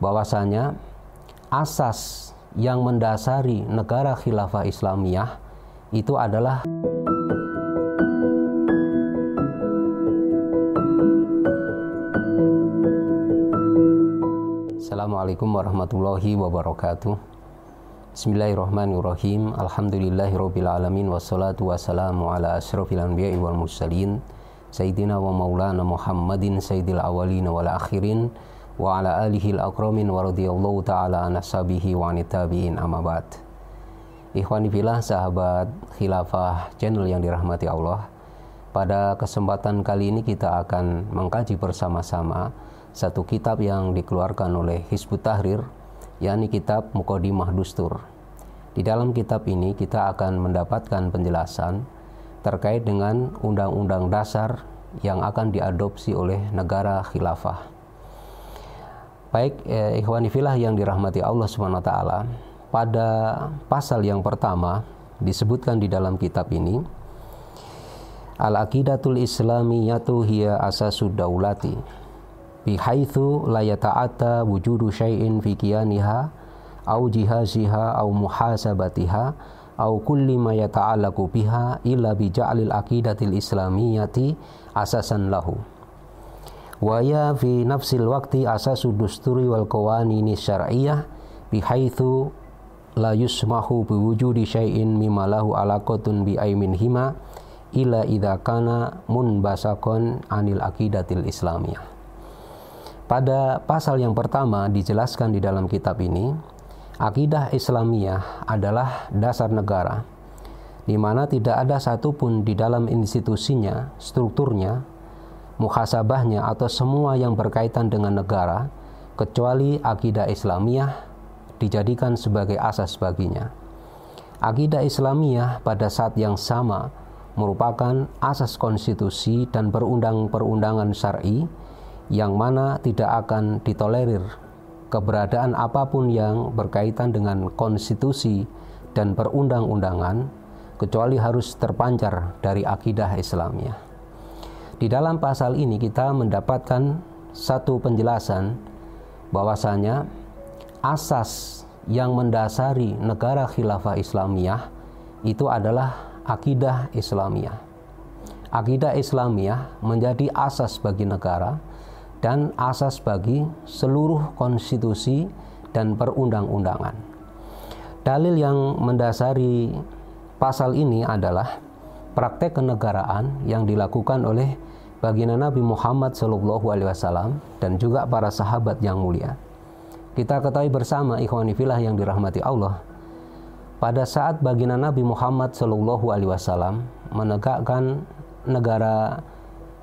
bahwasanya asas yang mendasari negara khilafah Islamiyah itu adalah Assalamualaikum warahmatullahi wabarakatuh. Bismillahirrahmanirrahim. Alhamdulillahirrabbilalamin Wassalatu wassalamu ala ashrafil anbiya wal mursalin Sayyidina wa maulana Muhammadin Sayyidil awalin wal akhirin Wa ala alihi al-akramin wa radiyallahu ta'ala an ashabihi wa anitabiin amabat Ikhwani sahabat khilafah channel yang dirahmati Allah Pada kesempatan kali ini kita akan mengkaji bersama-sama satu kitab yang dikeluarkan oleh Hizbut Tahrir yakni kitab Mukodimah Dustur. Di dalam kitab ini kita akan mendapatkan penjelasan terkait dengan undang-undang dasar yang akan diadopsi oleh negara khilafah. Baik eh, ikhwanifilah yang dirahmati Allah Subhanahu wa taala, pada pasal yang pertama disebutkan di dalam kitab ini Al-aqidatul islamiyatu hiya asasud daulati bihaitsu la yata'atta wujudu syai'in fi qiyaniha au jihaziha au muhasabatiha au kulli ma yata'allaqu biha illa bi ja'lil aqidatil islamiyyati asasan lahu wa ya fi nafsil waqti asasu dusturi wal qawanini syar'iyyah bihaitsu la yusmahu bi wujudi syai'in mimma lahu alaqatun bi aimin hima illa idza kana munbasakon anil aqidatil islamiyah. Pada pasal yang pertama dijelaskan di dalam kitab ini, akidah Islamiyah adalah dasar negara, di mana tidak ada satupun di dalam institusinya, strukturnya, muhasabahnya atau semua yang berkaitan dengan negara, kecuali akidah Islamiyah dijadikan sebagai asas baginya. Akidah Islamiyah pada saat yang sama merupakan asas konstitusi dan perundang-perundangan syar'i yang mana tidak akan ditolerir keberadaan apa pun yang berkaitan dengan konstitusi dan perundang-undangan kecuali harus terpancar dari akidah Islamnya. Di dalam pasal ini kita mendapatkan satu penjelasan bahwasanya asas yang mendasari negara khilafah Islamiyah itu adalah akidah Islamiyah. Akidah Islamiyah menjadi asas bagi negara dan asas bagi seluruh konstitusi dan perundang-undangan. Dalil yang mendasari pasal ini adalah praktek kenegaraan yang dilakukan oleh baginda Nabi Muhammad SAW dan juga para sahabat yang mulia. Kita ketahui bersama ikhwani filah yang dirahmati Allah. Pada saat baginda Nabi Muhammad SAW menegakkan negara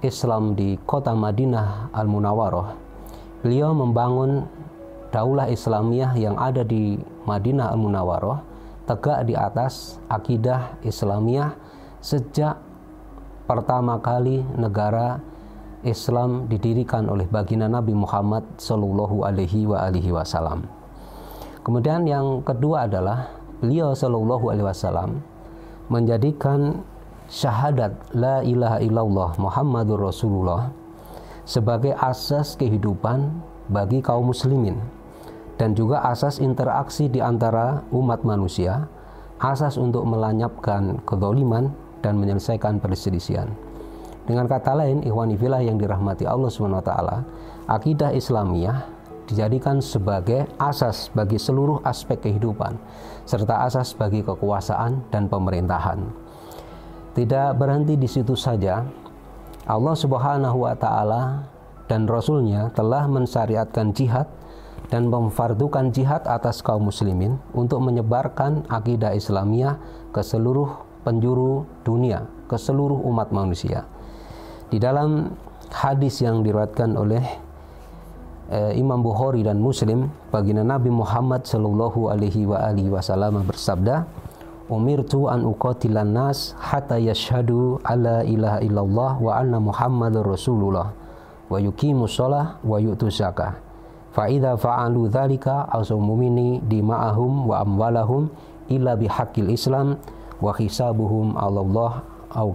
Islam di kota Madinah Al-Munawwaroh, beliau membangun daulah Islamiyah yang ada di Madinah Al-Munawwaroh tegak di atas akidah Islamiyah sejak pertama kali negara Islam didirikan oleh baginda Nabi Muhammad Shallallahu Alaihi Wasallam. Kemudian yang kedua adalah beliau Shallallahu Alaihi Wasallam menjadikan syahadat la ilaha illallah Muhammadur Rasulullah sebagai asas kehidupan bagi kaum muslimin dan juga asas interaksi di antara umat manusia, asas untuk melanyapkan kedoliman dan menyelesaikan perselisihan. Dengan kata lain, ikhwani filah yang dirahmati Allah SWT, akidah Islamiyah dijadikan sebagai asas bagi seluruh aspek kehidupan, serta asas bagi kekuasaan dan pemerintahan. Tidak berhenti di situ saja, Allah Subhanahu wa taala dan rasulnya telah mensyariatkan jihad dan memfardukan jihad atas kaum muslimin untuk menyebarkan akidah Islamiyah ke seluruh penjuru dunia, ke seluruh umat manusia. Di dalam hadis yang diriwayatkan oleh eh, Imam Bukhari dan Muslim, baginda Nabi Muhammad sallallahu alaihi wa alihi wasallam bersabda, umirtu an uqatilan nas hatta yashhadu alla ilaha illallah wa anna muhammadar rasulullah wa yuqimu shalah wa yu'tu zakah fa idza fa'alu dzalika asamu minni dima'ahum wa amwalahum illa bihaqqil islam wa hisabuhum Allah au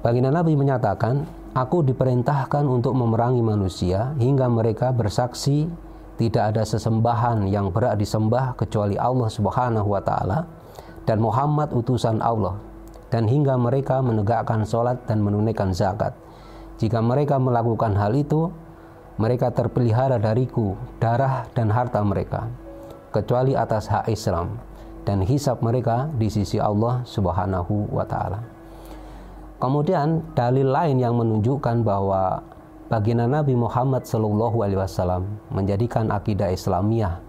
Baginda Nabi menyatakan Aku diperintahkan untuk memerangi manusia hingga mereka bersaksi tidak ada sesembahan yang berat disembah kecuali Allah Subhanahu wa taala dan Muhammad utusan Allah dan hingga mereka menegakkan sholat dan menunaikan zakat. Jika mereka melakukan hal itu, mereka terpelihara dariku darah dan harta mereka, kecuali atas hak Islam dan hisab mereka di sisi Allah Subhanahu wa taala. Kemudian dalil lain yang menunjukkan bahwa baginda Nabi Muhammad Shallallahu alaihi wasallam menjadikan akidah Islamiyah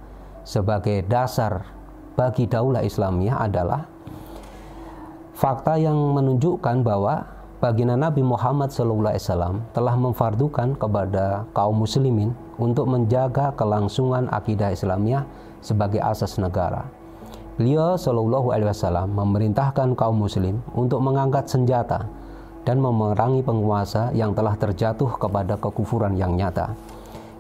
sebagai dasar bagi daulah Islamiyah adalah fakta yang menunjukkan bahwa baginda Nabi Muhammad SAW telah memfardukan kepada kaum muslimin untuk menjaga kelangsungan akidah Islamiyah sebagai asas negara. Beliau Shallallahu Alaihi Wasallam memerintahkan kaum muslim untuk mengangkat senjata dan memerangi penguasa yang telah terjatuh kepada kekufuran yang nyata,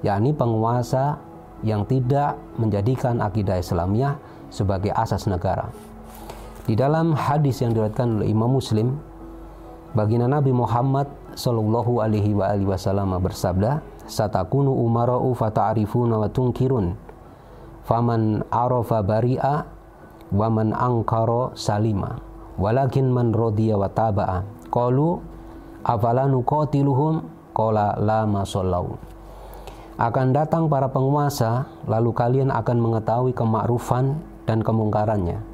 yakni penguasa yang tidak menjadikan akidah Islamiyah sebagai asas negara. Di dalam hadis yang diriwayatkan oleh Imam Muslim, baginda Nabi Muhammad Shallallahu alaihi wasallam bersabda, "Satakunu umara'u fata'rifuna wa tunkirun. Faman arafa bari'a wa man angkara salima. Walakin man rodiya wa taba'a." Qalu afala nuqatiluhum qala la. Akan datang para penguasa, lalu kalian akan mengetahui kemakrufan dan kemungkarannya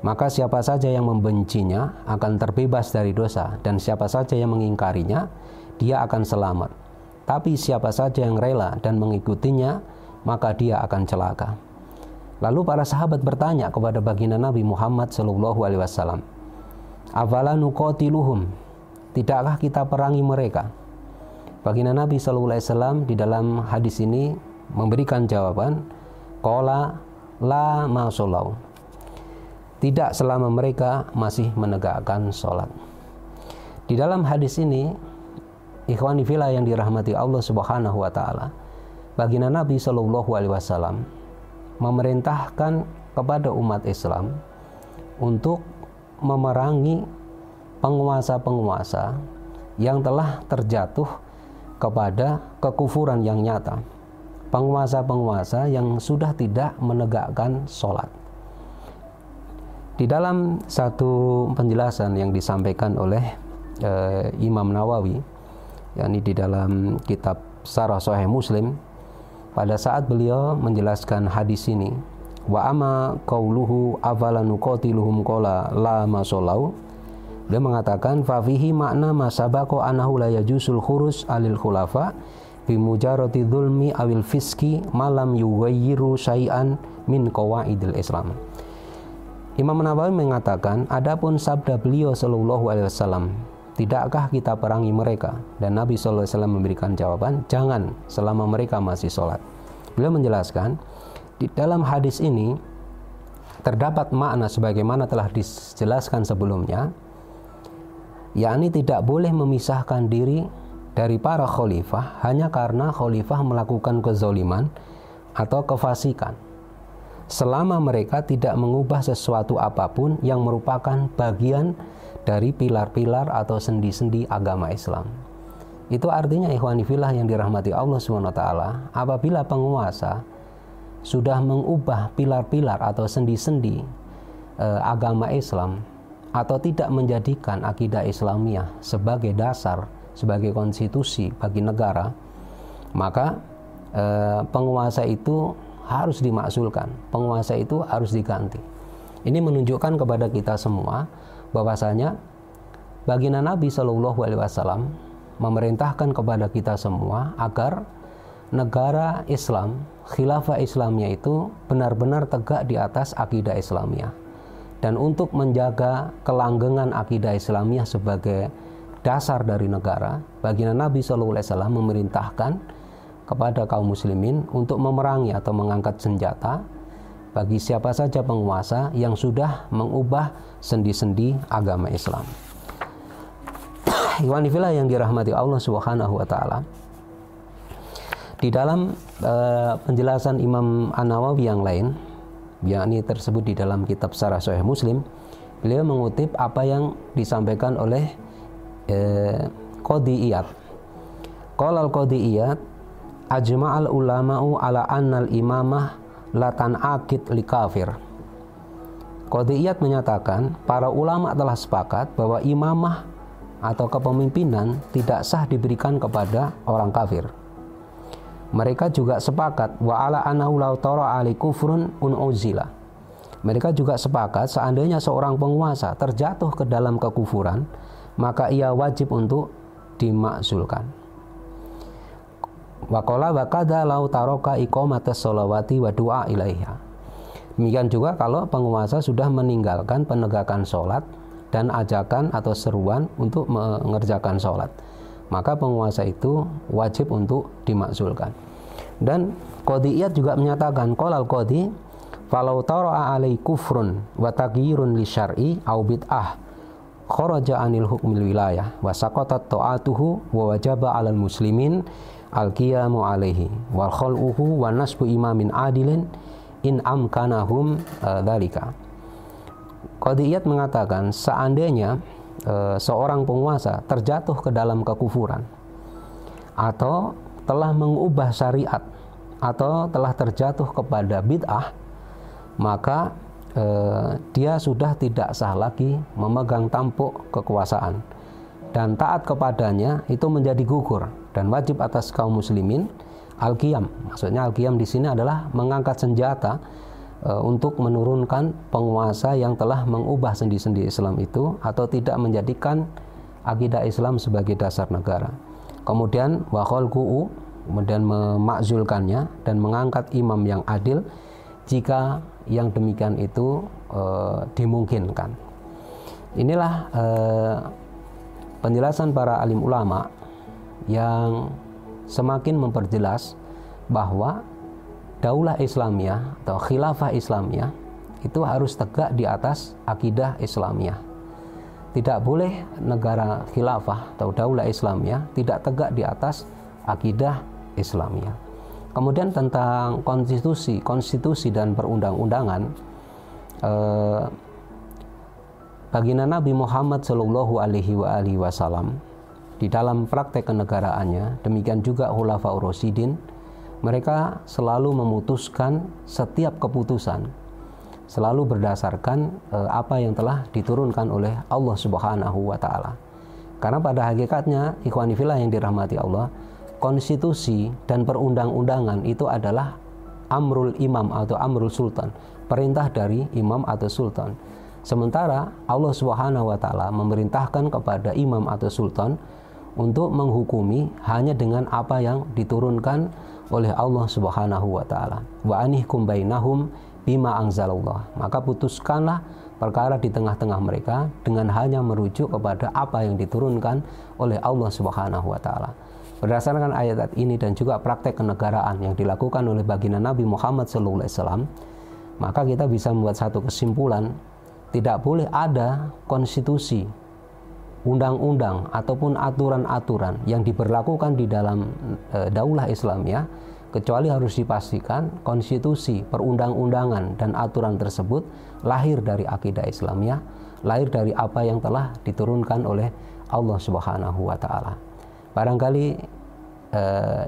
maka siapa saja yang membencinya akan terbebas dari dosa dan siapa saja yang mengingkarinya dia akan selamat tapi siapa saja yang rela dan mengikutinya maka dia akan celaka lalu para sahabat bertanya kepada baginda Nabi Muhammad Shallallahu alaihi wasallam afala nuqatiluhum tidakkah kita perangi mereka? Baginda Nabi Shallallahu alaihi wasallam di dalam hadis ini memberikan jawaban qala la masallau tidak selama mereka masih menegakkan sholat. Di dalam hadis ini, ikhwani fila yang dirahmati Allah Subhanahu wa taala, baginda Nabi Shallallahu alaihi wasallam memerintahkan kepada umat Islam untuk memerangi penguasa-penguasa yang telah terjatuh kepada kekufuran yang nyata. Penguasa-penguasa yang sudah tidak menegakkan sholat. Di dalam satu penjelasan yang disampaikan oleh uh, Imam Nawawi, yakni di dalam kitab Sarah Muslim, pada saat beliau menjelaskan hadis ini, wa ama qauluhu afala nuqatiluhum qala la masallau dia mengatakan fafihi makna masabako anahu la yajusul khurus alil khulafa bi mujarati awil fiski malam yughayyiru syai'an min qawaidil Islam. Imam Nawawi mengatakan, adapun sabda beliau Shallallahu Alaihi Wasallam, tidakkah kita perangi mereka? Dan Nabi Wasallam memberikan jawaban, jangan selama mereka masih sholat. Beliau menjelaskan, di dalam hadis ini terdapat makna sebagaimana telah dijelaskan sebelumnya, yakni tidak boleh memisahkan diri dari para khalifah hanya karena khalifah melakukan kezoliman atau kefasikan selama mereka tidak mengubah sesuatu apa pun yang merupakan bagian dari pilar-pilar atau sendi-sendi agama Islam. Itu artinya ikhwanifillah yang dirahmati Allah SWT, apabila penguasa sudah mengubah pilar-pilar atau sendi-sendi e, agama Islam atau tidak menjadikan akidah Islamiyah sebagai dasar, sebagai konstitusi bagi negara, maka e, penguasa itu harus dimaksulkan. Penguasa itu harus diganti. Ini menunjukkan kepada kita semua bahwasanya baginda Nabi Shallallahu Alaihi Wasallam memerintahkan kepada kita semua agar negara Islam, khilafah Islamnya itu benar-benar tegak di atas akidah Islamiyah. Dan untuk menjaga kelanggengan akidah Islamiyah sebagai dasar dari negara, baginda Nabi Shallallahu Alaihi Wasallam memerintahkan kepada kaum muslimin untuk memerangi atau mengangkat senjata bagi siapa saja penguasa yang sudah mengubah sendi-sendi agama Islam. Iwan yang dirahmati Allah Subhanahu wa taala. Di dalam uh, penjelasan Imam An-Nawawi yang lain, yakni tersebut di dalam kitab Sarah Sahih Muslim, beliau mengutip apa yang disampaikan oleh uh, qadiyat qala al qadiyat ajma'al ulama'u ala annal imamah latan akid li kafir Qadiyat menyatakan para ulama telah sepakat bahwa imamah atau kepemimpinan tidak sah diberikan kepada orang kafir. Mereka juga sepakat wa ala anahu law tara ali kufrun un uzila. Mereka juga sepakat seandainya seorang penguasa terjatuh ke dalam kekufuran, maka ia wajib untuk dimakzulkan. Wakola wakada lau taroka ikomates solawati wa du'a ilaiha. Demikian juga kalau penguasa sudah meninggalkan penegakan sholat dan ajakan atau seruan untuk mengerjakan sholat. Maka penguasa itu wajib untuk dimakzulkan. Dan Qadiyat juga menyatakan qolal qadi falau tara'a alai kufrun wa li syar'i au bid'ah kharaja anil hukmil wilayah wa saqatat ta'atuhu wa wajaba 'alal muslimin al qiyamu alaihi wal khal'uhu wa nasbu imamin adilin in amkanahum dalika. Qadiyat mengatakan seandainya uh, seorang penguasa terjatuh ke dalam kekufuran atau telah mengubah syariat atau telah terjatuh kepada bid'ah maka uh, dia sudah tidak sah lagi memegang tampuk kekuasaan dan taat kepadanya itu menjadi gugur dan wajib atas kaum muslimin al-qiyam. Maksudnya al-qiyam di sini adalah mengangkat senjata e, untuk menurunkan penguasa yang telah mengubah sendi-sendi Islam itu atau tidak menjadikan akidah Islam sebagai dasar negara. Kemudian wakol kuu kemudian memakzulkannya dan mengangkat imam yang adil jika yang demikian itu e, dimungkinkan. Inilah e, penjelasan para alim ulama yang semakin memperjelas bahwa daulah Islamiyah atau khilafah Islamiyah itu harus tegak di atas akidah Islamiyah. Tidak boleh negara khilafah atau daulah Islamiyah tidak tegak di atas akidah Islamiyah. Kemudian tentang konstitusi, konstitusi dan perundang-undangan eh, baginda Nabi Muhammad Shallallahu Alaihi Wasallam di dalam praktek kenegaraannya, demikian juga Hulafa Urosidin, mereka selalu memutuskan setiap keputusan selalu berdasarkan e, apa yang telah diturunkan oleh Allah Subhanahu wa taala. Karena pada hakikatnya ikhwanifillah yang dirahmati Allah, konstitusi dan perundang-undangan itu adalah amrul imam atau amrul sultan, perintah dari imam atau sultan. Sementara Allah Subhanahu wa taala memerintahkan kepada imam atau sultan untuk menghukumi hanya dengan apa yang diturunkan oleh Allah Subhanahu wa taala. Wa anihkum bainahum bima anzalallah. Maka putuskanlah perkara di tengah-tengah mereka dengan hanya merujuk kepada apa yang diturunkan oleh Allah Subhanahu wa taala. Berdasarkan ayat ini dan juga praktek kenegaraan yang dilakukan oleh baginda Nabi Muhammad SAW, maka kita bisa membuat satu kesimpulan, tidak boleh ada konstitusi undang-undang ataupun aturan-aturan yang diberlakukan di dalam e, daulah Islamiyah kecuali harus dipastikan konstitusi, perundang-undangan dan aturan tersebut lahir dari akidah Islamiyah, lahir dari apa yang telah diturunkan oleh Allah Subhanahu wa taala. Barangkali e,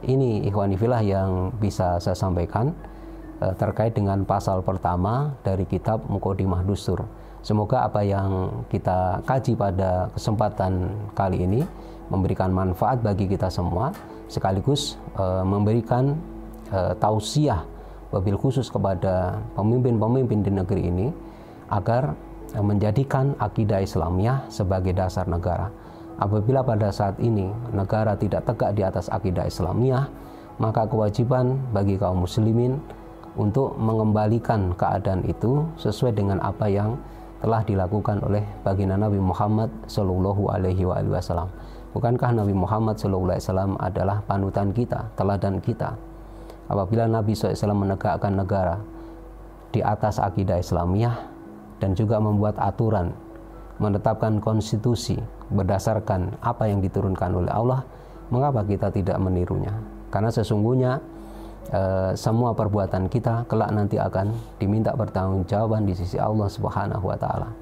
ini ikhwanifillah yang bisa saya sampaikan e, terkait dengan pasal pertama dari kitab Mukodimah Dustur Semoga apa yang kita kaji pada kesempatan kali ini memberikan manfaat bagi kita semua sekaligus e, memberikan e, tausiah wabil khusus kepada pemimpin-pemimpin di negeri ini agar e, menjadikan akidah Islamiyah sebagai dasar negara. Apabila pada saat ini negara tidak tegak di atas akidah Islamiyah, maka kewajiban bagi kaum muslimin untuk mengembalikan keadaan itu sesuai dengan apa yang telah dilakukan oleh baginda Nabi Muhammad Shallallahu Alaihi Wasallam. Bukankah Nabi Muhammad Shallallahu Alaihi Wasallam adalah panutan kita, teladan kita? Apabila Nabi SAW menegakkan negara di atas akidah Islamiyah dan juga membuat aturan, menetapkan konstitusi berdasarkan apa yang diturunkan oleh Allah, mengapa kita tidak menirunya? Karena sesungguhnya e, semua perbuatan kita kelak nanti akan diminta pertanggungjawaban di sisi Allah Subhanahu wa taala.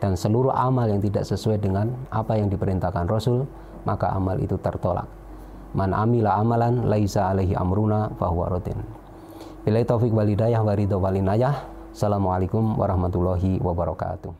Dan seluruh amal yang tidak sesuai dengan apa yang diperintahkan Rasul, maka amal itu tertolak. Man amila amalan laisa alaihi amruna fahuwa rutin. Bila taufik walidayah waridho walinayah. Assalamualaikum warahmatullahi wabarakatuh.